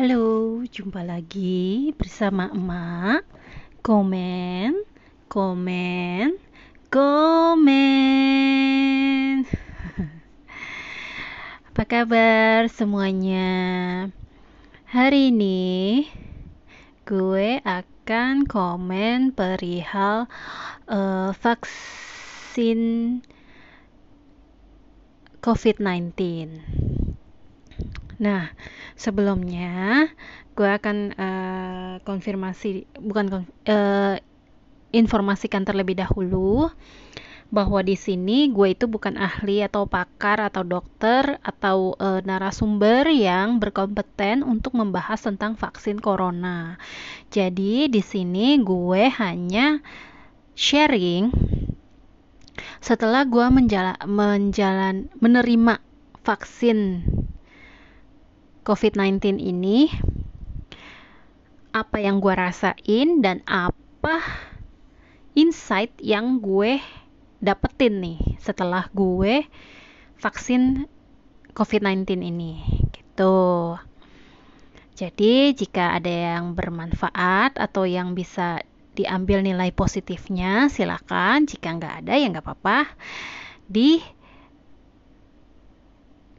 Halo, jumpa lagi bersama emak. Komen, komen, komen. Apa kabar semuanya? Hari ini gue akan komen perihal uh, vaksin COVID-19. Nah, sebelumnya gue akan uh, konfirmasi, bukan uh, informasikan terlebih dahulu bahwa di sini gue itu bukan ahli atau pakar atau dokter atau uh, narasumber yang berkompeten untuk membahas tentang vaksin corona. Jadi di sini gue hanya sharing setelah gue menjala, menjalan menerima vaksin COVID-19 ini apa yang gue rasain dan apa insight yang gue dapetin nih setelah gue vaksin COVID-19 ini gitu. Jadi jika ada yang bermanfaat atau yang bisa diambil nilai positifnya silakan. Jika nggak ada ya nggak apa-apa.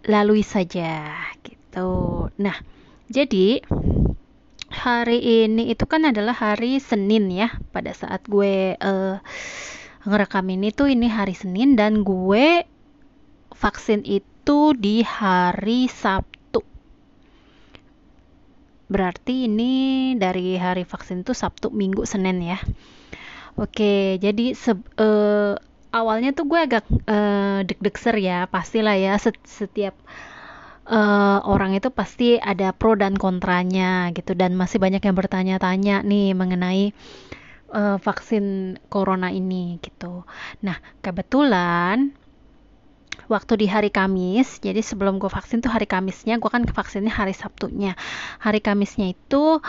Dilalui saja gitu nah jadi hari ini itu kan adalah hari Senin ya pada saat gue uh, ngerekam ini tuh ini hari Senin dan gue vaksin itu di hari Sabtu Berarti ini dari hari vaksin itu Sabtu, Minggu, Senin ya. Oke, jadi se uh, awalnya tuh gue agak uh, deg-degser ya, pastilah ya setiap uh, orang itu pasti ada pro dan kontranya gitu. Dan masih banyak yang bertanya-tanya nih mengenai uh, vaksin corona ini gitu. Nah, kebetulan waktu di hari Kamis jadi sebelum gue vaksin tuh hari Kamisnya gue kan vaksinnya hari Sabtunya. Hari Kamisnya itu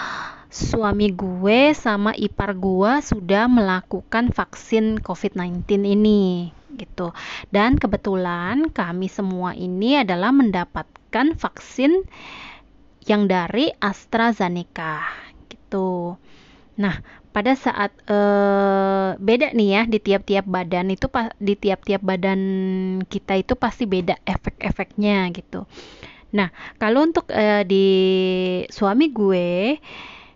suami gue sama ipar gue sudah melakukan vaksin COVID-19 ini gitu. Dan kebetulan kami semua ini adalah mendapatkan vaksin yang dari AstraZeneca gitu nah pada saat uh, beda nih ya di tiap-tiap badan itu di tiap-tiap badan kita itu pasti beda efek-efeknya gitu. Nah, kalau untuk uh, di suami gue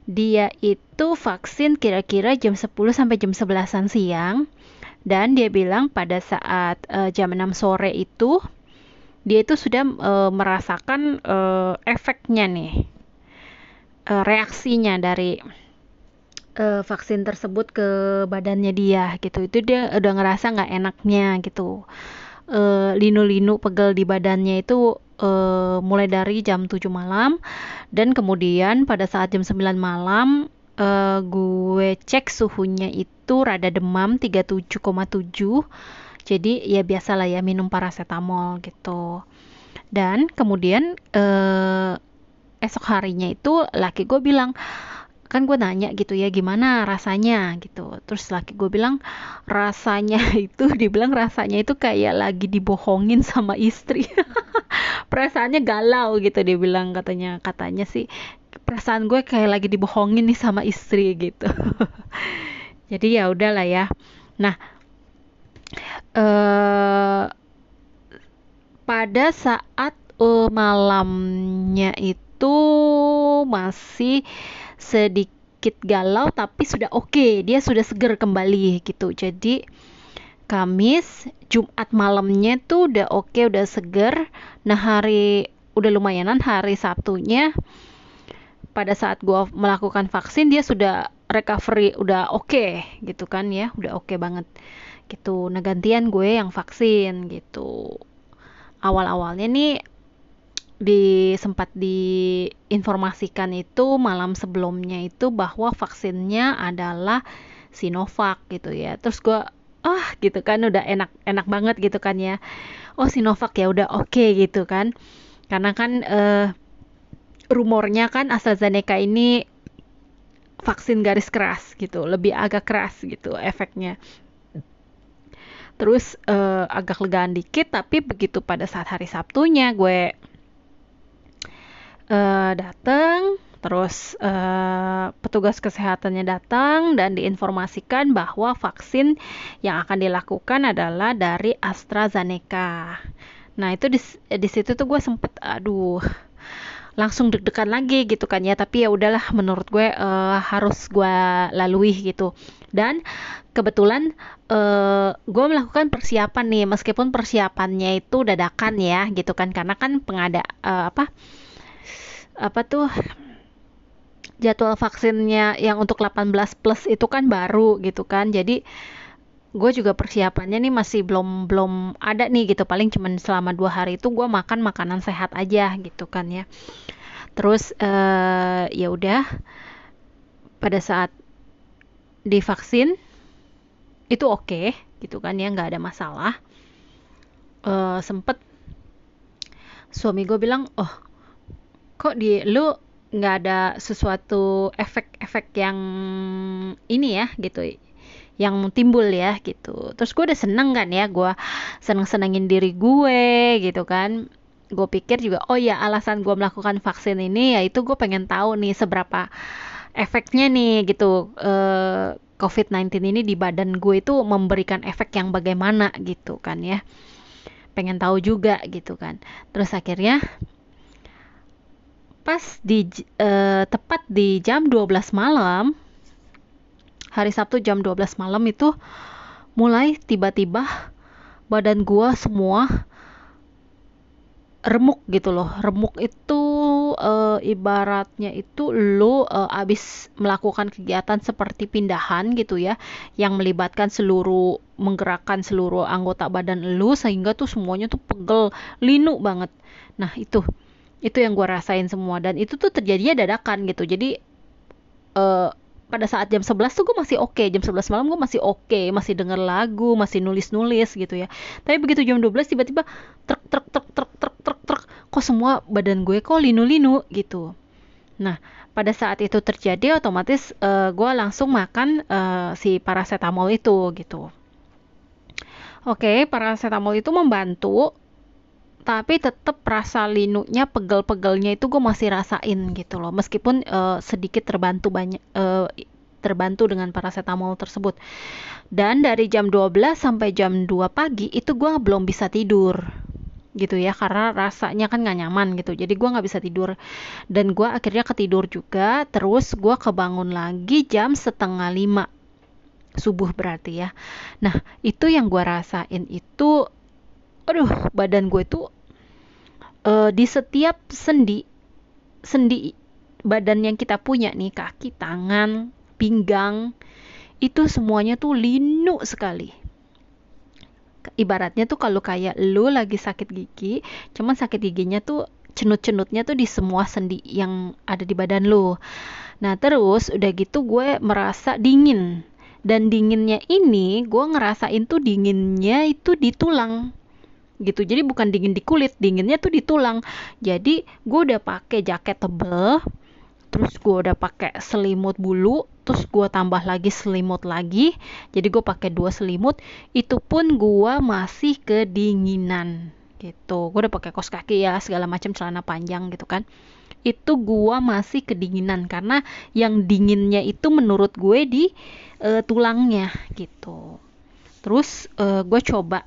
dia itu vaksin kira-kira jam 10 sampai jam 11-an siang dan dia bilang pada saat uh, jam 6 sore itu dia itu sudah uh, merasakan uh, efeknya nih. Uh, reaksinya dari uh, vaksin tersebut ke badannya dia gitu itu dia udah ngerasa nggak enaknya gitu linu-linu pegel di badannya itu uh, mulai dari jam 7 malam dan kemudian pada saat jam 9 malam uh, gue cek suhunya itu rada demam 37,7 jadi ya biasalah ya minum paracetamol gitu. Dan kemudian uh, esok harinya itu laki gue bilang kan gue nanya gitu ya gimana rasanya? gitu. Terus laki gue bilang rasanya itu dibilang rasanya itu kayak lagi dibohongin sama istri. Perasaannya galau gitu dia bilang katanya. Katanya sih perasaan gue kayak lagi dibohongin nih sama istri gitu. Jadi ya udahlah ya. Nah uh, pada saat uh, malamnya itu masih sedikit galau tapi sudah oke. Okay, dia sudah seger kembali gitu. Jadi Kamis Jumat malamnya tuh udah oke okay, udah seger. Nah hari udah lumayanan hari Sabtunya pada saat gue melakukan vaksin dia sudah recovery udah oke okay, gitu kan ya. Udah oke okay banget gitu nah gantian gue yang vaksin gitu awal-awalnya nih di sempat diinformasikan itu malam sebelumnya itu bahwa vaksinnya adalah Sinovac gitu ya. Terus gue ah gitu kan udah enak enak banget gitu kan ya. Oh Sinovac ya udah oke okay, gitu kan. Karena kan uh, rumornya kan AstraZeneca ini vaksin garis keras gitu, lebih agak keras gitu efeknya. Terus uh, agak legaan dikit tapi begitu pada saat hari Sabtunya gue uh, dateng terus uh, petugas kesehatannya datang dan diinformasikan bahwa vaksin yang akan dilakukan adalah dari AstraZeneca. Nah itu di, di situ tuh gue sempet aduh langsung deg-degan lagi gitu kan ya. Tapi ya udahlah menurut gue uh, harus gue lalui gitu. Dan kebetulan uh, gue melakukan persiapan nih meskipun persiapannya itu dadakan ya gitu kan. Karena kan pengada uh, apa apa tuh jadwal vaksinnya yang untuk 18 plus itu kan baru gitu kan. Jadi gue juga persiapannya nih masih belum belum ada nih gitu. Paling cuman selama dua hari itu gue makan makanan sehat aja gitu kan ya. Terus uh, ya udah. Pada saat divaksin itu oke okay, gitu kan ya nggak ada masalah. Uh, sempet suami gue bilang oh kok di lu nggak ada sesuatu efek-efek yang ini ya gitu yang timbul ya gitu. Terus gue udah seneng kan ya gue seneng senengin diri gue gitu kan. Gue pikir juga oh ya alasan gue melakukan vaksin ini yaitu gue pengen tahu nih seberapa efeknya nih gitu. Eh, COVID-19 ini di badan gue itu memberikan efek yang bagaimana gitu kan ya. Pengen tahu juga gitu kan. Terus akhirnya pas di uh, tepat di jam 12 malam hari Sabtu jam 12 malam itu mulai tiba-tiba badan gua semua remuk gitu loh. Remuk itu uh, ibaratnya itu lo uh, abis melakukan kegiatan seperti pindahan gitu ya yang melibatkan seluruh menggerakkan seluruh anggota badan lo sehingga tuh semuanya tuh pegel linu banget. Nah itu itu yang gue rasain semua. Dan itu tuh terjadinya dadakan gitu. Jadi uh, pada saat jam 11 tuh gue masih oke okay. jam 11 malam gue masih oke okay. masih denger lagu masih nulis-nulis gitu ya tapi begitu jam 12 tiba-tiba truk truk truk truk truk truk truk kok semua badan gue kok linu-linu gitu nah pada saat itu terjadi otomatis uh, gue langsung makan uh, si paracetamol itu gitu oke okay, paracetamol itu membantu tapi tetap rasa linunya pegel-pegelnya itu gue masih rasain gitu loh. Meskipun uh, sedikit terbantu banyak uh, terbantu dengan paracetamol tersebut. Dan dari jam 12 sampai jam 2 pagi itu gue belum bisa tidur gitu ya. Karena rasanya kan gak nyaman gitu. Jadi gue nggak bisa tidur. Dan gue akhirnya ketidur juga. Terus gue kebangun lagi jam setengah lima subuh berarti ya. Nah itu yang gue rasain itu aduh badan gue tuh uh, di setiap sendi sendi badan yang kita punya nih kaki tangan pinggang itu semuanya tuh linu sekali. Ibaratnya tuh kalau kayak lu lagi sakit gigi cuman sakit giginya tuh cenut-cenutnya tuh di semua sendi yang ada di badan lu. Nah terus udah gitu gue merasa dingin. Dan dinginnya ini gue ngerasain tuh dinginnya itu di tulang gitu. Jadi bukan dingin di kulit dinginnya tuh di tulang. Jadi gue udah pakai jaket tebel terus gue udah pakai selimut bulu terus gue tambah lagi selimut lagi. Jadi gue pakai dua selimut itu pun gue masih kedinginan gitu. Gue udah pakai kos kaki ya segala macam celana panjang gitu kan. Itu gue masih kedinginan karena yang dinginnya itu menurut gue di uh, tulangnya gitu. Terus uh, gue coba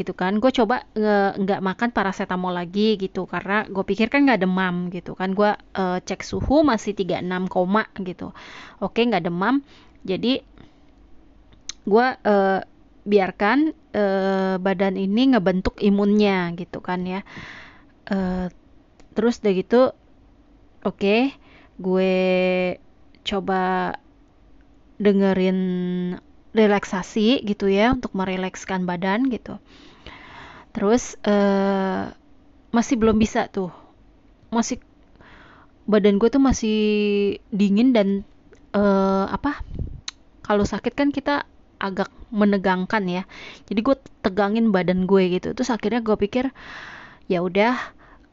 gitu kan. Gue coba nggak makan paracetamol lagi gitu karena gue pikir kan nggak demam gitu kan. Gue uh, cek suhu masih 36 koma gitu. Oke nggak demam. Jadi gue uh, biarkan uh, badan ini ngebentuk imunnya gitu kan ya. Uh, terus udah gitu oke okay, gue coba dengerin relaksasi gitu ya untuk merilekskan badan gitu terus uh, masih belum bisa tuh. Masih badan gue tuh masih dingin dan uh, apa kalau sakit kan kita agak menegangkan ya. Jadi gue tegangin badan gue gitu. Terus akhirnya gue pikir ya udah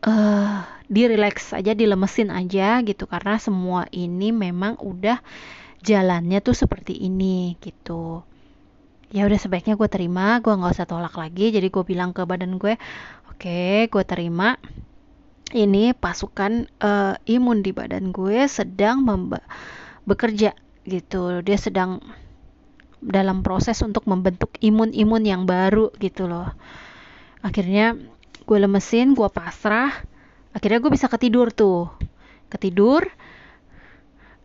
uh, di relax aja dilemesin aja gitu. Karena semua ini memang udah jalannya tuh seperti ini gitu ya udah sebaiknya gue terima gue nggak usah tolak lagi. Jadi gue bilang ke badan gue oke okay, gue terima. Ini pasukan uh, imun di badan gue sedang bekerja gitu. Dia sedang dalam proses untuk membentuk imun-imun yang baru gitu loh. Akhirnya gue lemesin gue pasrah. Akhirnya gue bisa ketidur tuh. Ketidur.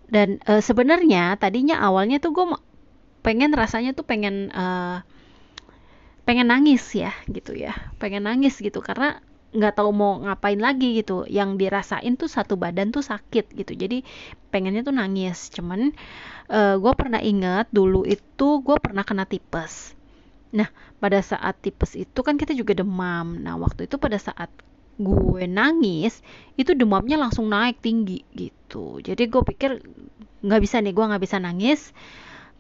Dan uh, sebenarnya tadinya awalnya tuh gue pengen rasanya tuh pengen uh, pengen nangis ya gitu ya. Pengen nangis gitu karena nggak tahu mau ngapain lagi gitu. Yang dirasain tuh satu badan tuh sakit gitu. Jadi pengennya tuh nangis. Cuman uh, eh, gue pernah ingat dulu itu gue pernah kena tipes. Nah pada saat tipes itu kan kita juga demam. Nah waktu itu pada saat gue nangis itu demamnya langsung naik tinggi gitu. Jadi gue pikir nggak bisa nih gue nggak bisa nangis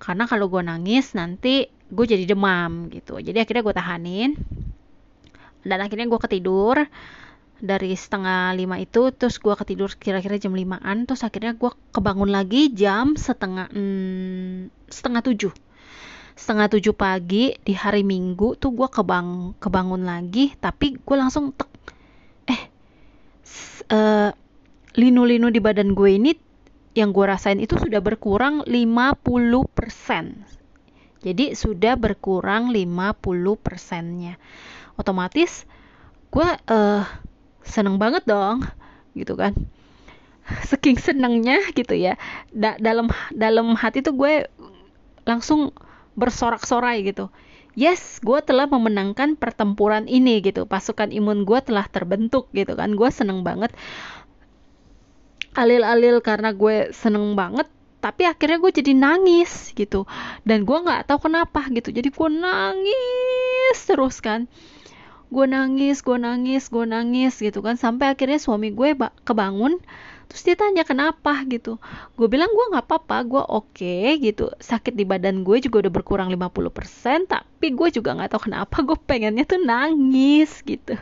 karena kalau gue nangis nanti gue jadi demam gitu. Jadi akhirnya gue tahanin. Dan akhirnya gue ketidur. Dari setengah lima itu terus gue ketidur kira-kira jam limaan terus akhirnya gue kebangun lagi jam setengah hmm, setengah tujuh. Setengah tujuh pagi di hari minggu tuh gue kebang kebangun lagi tapi gue langsung tek uh, linu-linu di badan gue ini yang gue rasain itu sudah berkurang 50%. Jadi sudah berkurang 50 persennya. Otomatis gue uh, seneng banget dong, gitu kan. Saking senengnya gitu ya. Da dalam dalam hati tuh gue langsung bersorak-sorai gitu yes gue telah memenangkan pertempuran ini gitu pasukan imun gue telah terbentuk gitu kan gue seneng banget alil-alil karena gue seneng banget tapi akhirnya gue jadi nangis gitu. Dan gue nggak tahu kenapa gitu. Jadi gue nangis terus kan. Gue nangis gue nangis gue nangis gitu kan. Sampai akhirnya suami gue kebangun. Terus dia tanya kenapa? gitu. Gue bilang gue nggak apa-apa gue oke okay, gitu. Sakit di badan gue juga udah berkurang 50% tapi gue juga nggak tahu kenapa gue pengennya tuh nangis gitu.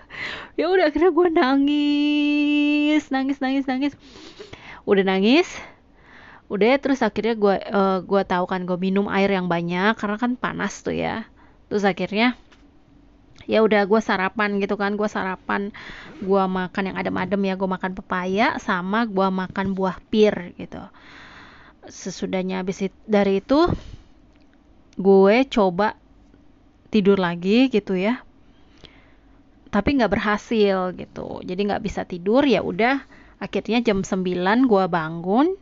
Ya udah akhirnya gue nangis nangis nangis nangis udah nangis. Udah terus akhirnya gue uh, gue tahu kan gue minum air yang banyak karena kan panas tuh ya. Terus akhirnya ya udah gue sarapan gitu kan. Gue sarapan gue makan yang adem-adem ya. Gue makan pepaya sama gue makan buah pir gitu. Sesudahnya habis itu, dari itu gue coba tidur lagi gitu ya. Tapi nggak berhasil gitu. Jadi nggak bisa tidur ya udah akhirnya jam 9 gue bangun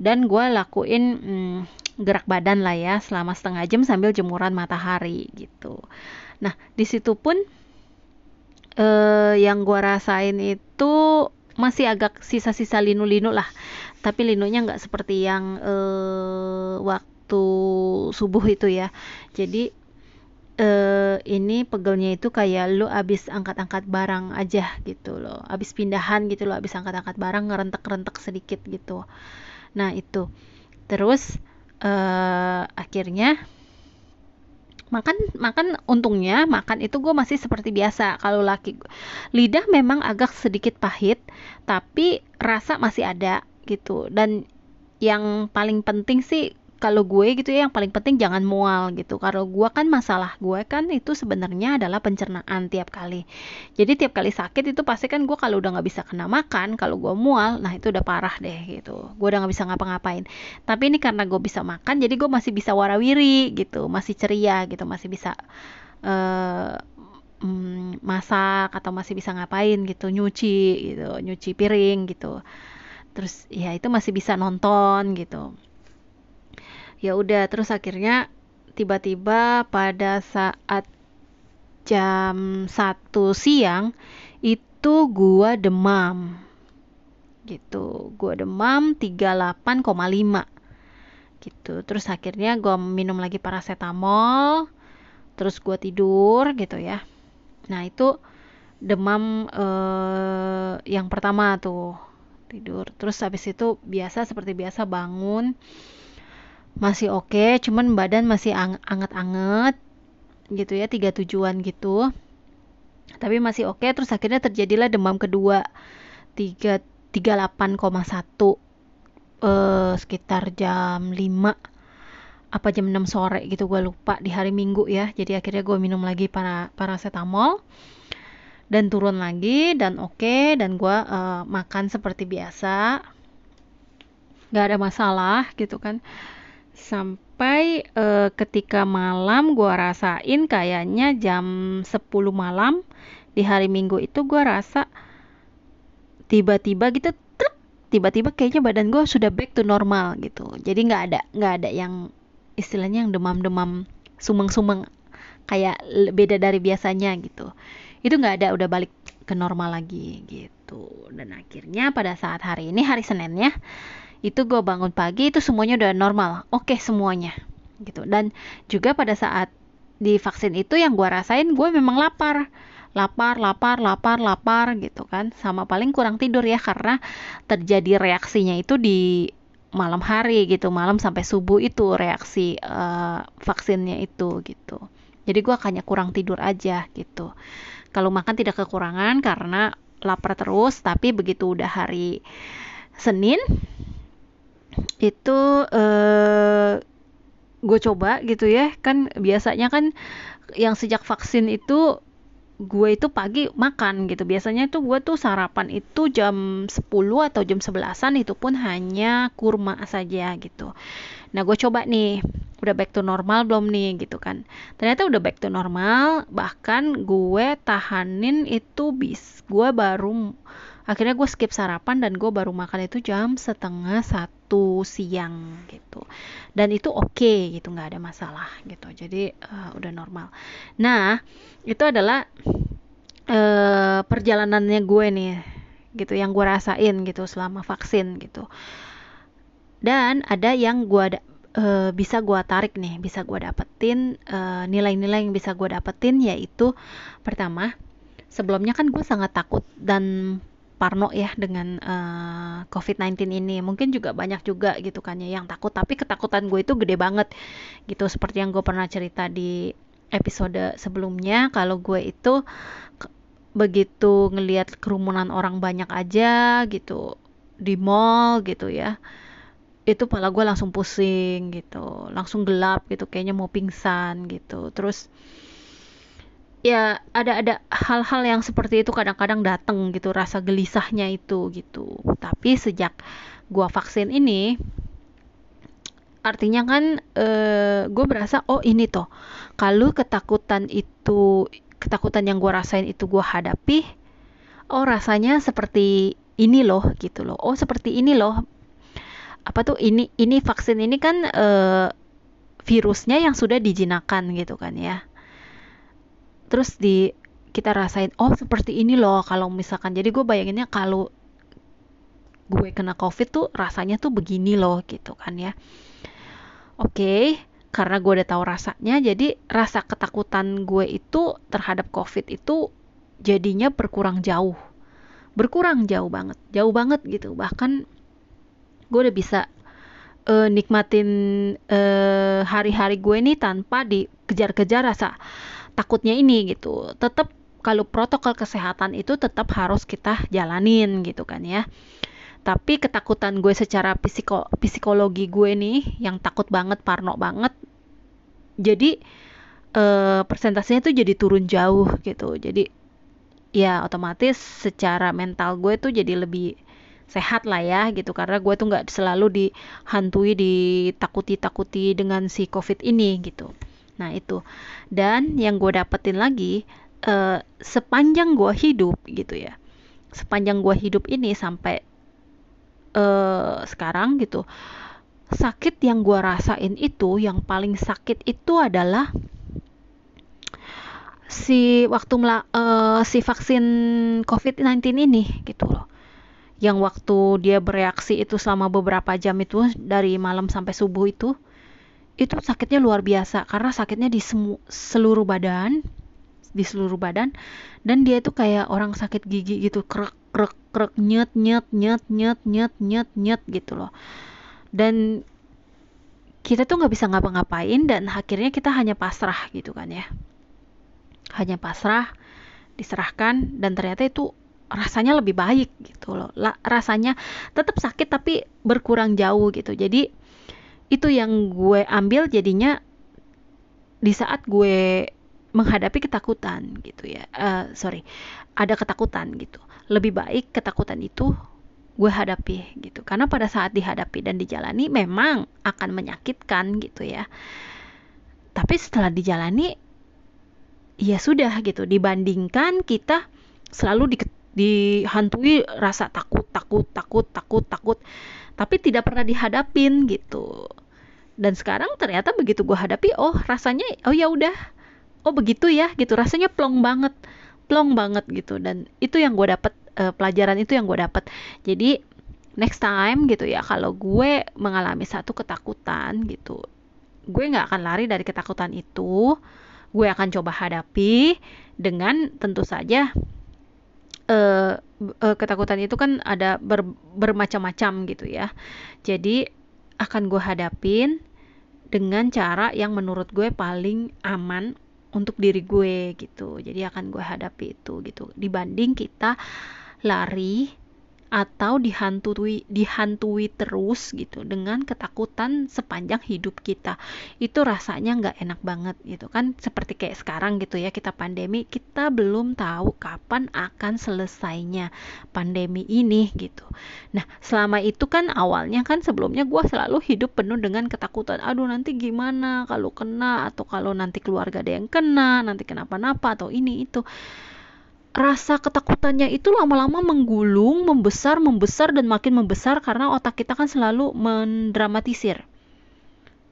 dan gue lakuin hmm, gerak badan lah ya selama setengah jam sambil jemuran matahari gitu Nah, di situ pun eh, yang gua rasain itu masih agak sisa-sisa linu-linu lah. Tapi linunya nggak seperti yang eh, waktu subuh itu ya. Jadi eh, ini pegelnya itu kayak lu abis angkat-angkat barang aja gitu loh. Abis pindahan gitu loh, abis angkat-angkat barang ngerentek-rentek sedikit gitu. Nah, itu. Terus eh, akhirnya makan makan untungnya makan itu gue masih seperti biasa kalau laki lidah memang agak sedikit pahit tapi rasa masih ada gitu dan yang paling penting sih kalau gue gitu ya yang paling penting jangan mual gitu. Kalau gue kan masalah gue kan itu sebenarnya adalah pencernaan tiap kali. Jadi tiap kali sakit itu pasti kan gue kalau udah nggak bisa kena makan kalau gue mual nah itu udah parah deh gitu. Gue udah nggak bisa ngapa-ngapain. Tapi ini karena gue bisa makan jadi gue masih bisa warawiri gitu masih ceria gitu masih bisa uh, masak atau masih bisa ngapain gitu nyuci gitu nyuci piring gitu. Terus ya itu masih bisa nonton gitu ya udah terus akhirnya tiba-tiba pada saat jam 1 siang itu gua demam. Gitu gua demam 38,5 gitu terus akhirnya gua minum lagi paracetamol terus gua tidur gitu ya. Nah itu demam eh, yang pertama tuh tidur. Terus habis itu biasa seperti biasa bangun masih oke okay, cuman badan masih anget-anget gitu ya tiga tujuan gitu. Tapi masih oke okay, terus akhirnya terjadilah demam kedua tiga tiga delapan koma satu eh, sekitar jam 5 apa jam 6 sore gitu gue lupa di hari minggu ya. Jadi akhirnya gue minum lagi para paracetamol dan turun lagi dan oke okay, dan gue uh, makan seperti biasa. Nggak ada masalah gitu kan sampai uh, ketika malam gue rasain kayaknya jam 10 malam di hari minggu itu gue rasa tiba-tiba gitu tiba-tiba kayaknya badan gue sudah back to normal gitu. Jadi nggak ada nggak ada yang istilahnya yang demam-demam sumeng-sumeng kayak beda dari biasanya gitu. Itu nggak ada udah balik ke normal lagi gitu. Dan akhirnya pada saat hari ini hari Senin ya itu gue bangun pagi itu semuanya udah normal oke okay, semuanya gitu dan juga pada saat di vaksin itu yang gue rasain gue memang lapar lapar, lapar, lapar, lapar gitu kan. Sama paling kurang tidur ya karena terjadi reaksinya itu di malam hari gitu, malam sampai subuh itu reaksi uh, vaksinnya itu gitu. Jadi gue hanya kurang tidur aja gitu. Kalau makan tidak kekurangan karena lapar terus, tapi begitu udah hari Senin itu eh, gue coba gitu ya kan biasanya kan yang sejak vaksin itu gue itu pagi makan gitu. Biasanya tuh gue tuh sarapan itu jam 10 atau jam 11-an itu pun hanya kurma saja gitu. Nah, gue coba nih, udah back to normal belum nih gitu kan. Ternyata udah back to normal, bahkan gue tahanin itu bis. Gue baru akhirnya gue skip sarapan dan gue baru makan itu jam setengah satu siang gitu. Dan itu oke okay, gitu. Nggak ada masalah gitu. Jadi uh, udah normal. Nah itu adalah uh, perjalanannya gue nih gitu yang gue rasain gitu selama vaksin gitu. Dan ada yang gue ada uh, bisa gue tarik nih bisa gue dapetin nilai-nilai uh, yang bisa gue dapetin yaitu pertama sebelumnya kan gue sangat takut dan parno ya dengan uh, eh, COVID-19 ini. Mungkin juga banyak juga gitu kan ya yang takut, tapi ketakutan gue itu gede banget gitu. Seperti yang gue pernah cerita di episode sebelumnya, kalau gue itu begitu ngelihat kerumunan orang banyak aja gitu di mall gitu ya itu pala gue langsung pusing gitu langsung gelap gitu kayaknya mau pingsan gitu terus ya ada ada hal-hal yang seperti itu kadang-kadang datang gitu rasa gelisahnya itu gitu. Tapi sejak gua vaksin ini artinya kan eh, gue berasa oh ini toh. Kalau ketakutan itu ketakutan yang gue rasain itu gue hadapi oh rasanya seperti ini loh gitu loh. Oh seperti ini loh. Apa tuh? Ini ini vaksin ini kan e, virusnya yang sudah dijinakan gitu kan ya terus di kita rasain oh seperti ini loh kalau misalkan. Jadi gue bayanginnya kalau gue kena covid tuh rasanya tuh begini loh gitu kan ya. Oke karena gue udah tahu rasanya jadi rasa ketakutan gue itu terhadap covid itu jadinya berkurang jauh. Berkurang jauh banget jauh banget gitu. Bahkan gue udah bisa uh, nikmatin uh, hari-hari gue ini tanpa dikejar-kejar rasa takutnya ini gitu. Tetap kalau protokol kesehatan itu tetap harus kita jalanin gitu kan ya. Tapi ketakutan gue secara psiko psikologi gue nih yang takut banget parno banget jadi eh, persentasenya tuh jadi turun jauh gitu. Jadi ya otomatis secara mental gue tuh jadi lebih sehat lah ya gitu. Karena gue tuh nggak selalu dihantui ditakuti-takuti dengan si covid ini gitu Nah, itu. Dan yang gue dapetin lagi uh, sepanjang gue hidup gitu ya. Sepanjang gue hidup ini sampai uh, sekarang gitu. Sakit yang gue rasain itu yang paling sakit itu adalah si waktu uh, si vaksin COVID-19 ini gitu loh. Yang waktu dia bereaksi itu selama beberapa jam itu dari malam sampai subuh itu itu sakitnya luar biasa karena sakitnya di seluruh badan di seluruh badan dan dia itu kayak orang sakit gigi gitu krek krek krek nyet nyet nyet nyet nyet nyet nyet gitu loh. Dan kita tuh nggak bisa ngapa-ngapain dan akhirnya kita hanya pasrah gitu kan ya. Hanya pasrah diserahkan dan ternyata itu rasanya lebih baik gitu loh. Rasanya tetap sakit tapi berkurang jauh gitu. Jadi itu yang gue ambil jadinya di saat gue menghadapi ketakutan gitu ya. Uh, sorry ada ketakutan gitu. Lebih baik ketakutan itu gue hadapi gitu. Karena pada saat dihadapi dan dijalani memang akan menyakitkan gitu ya. Tapi setelah dijalani ya sudah gitu. Dibandingkan kita selalu di, dihantui rasa takut takut takut takut takut tapi tidak pernah dihadapin gitu. Dan sekarang ternyata begitu gue hadapi oh rasanya oh ya udah. Oh begitu ya gitu. Rasanya plong banget plong banget gitu. Dan itu yang gue dapet uh, pelajaran itu yang gue dapet. Jadi next time gitu ya kalau gue mengalami satu ketakutan gitu gue nggak akan lari dari ketakutan itu. Gue akan coba hadapi dengan tentu saja uh, uh, ketakutan itu kan ada ber, bermacam-macam gitu ya. Jadi akan gue hadapin dengan cara yang menurut gue paling aman untuk diri gue gitu. Jadi akan gue hadapi itu gitu. Dibanding kita lari atau dihantui dihantui terus gitu dengan ketakutan sepanjang hidup kita. Itu rasanya nggak enak banget gitu kan. Seperti kayak sekarang gitu ya kita pandemi kita belum tahu kapan akan selesainya pandemi ini gitu. Nah selama itu kan awalnya kan sebelumnya gue selalu hidup penuh dengan ketakutan aduh nanti gimana kalau kena atau kalau nanti keluarga ada yang kena nanti kenapa-napa atau ini itu rasa ketakutannya itu lama-lama menggulung, membesar, membesar dan makin membesar karena otak kita kan selalu mendramatisir.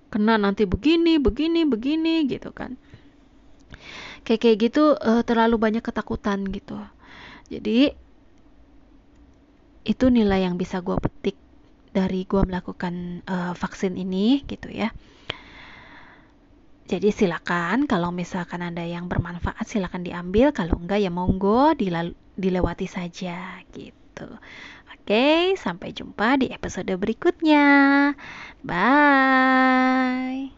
Kena nanti begini, begini, begini gitu kan. Kayak kayak gitu uh, terlalu banyak ketakutan gitu. Jadi itu nilai yang bisa gue petik dari gue melakukan uh, vaksin ini gitu ya. Jadi silakan kalau misalkan ada yang bermanfaat silakan diambil, kalau enggak ya monggo dilalu, dilewati saja gitu. Oke, sampai jumpa di episode berikutnya. Bye.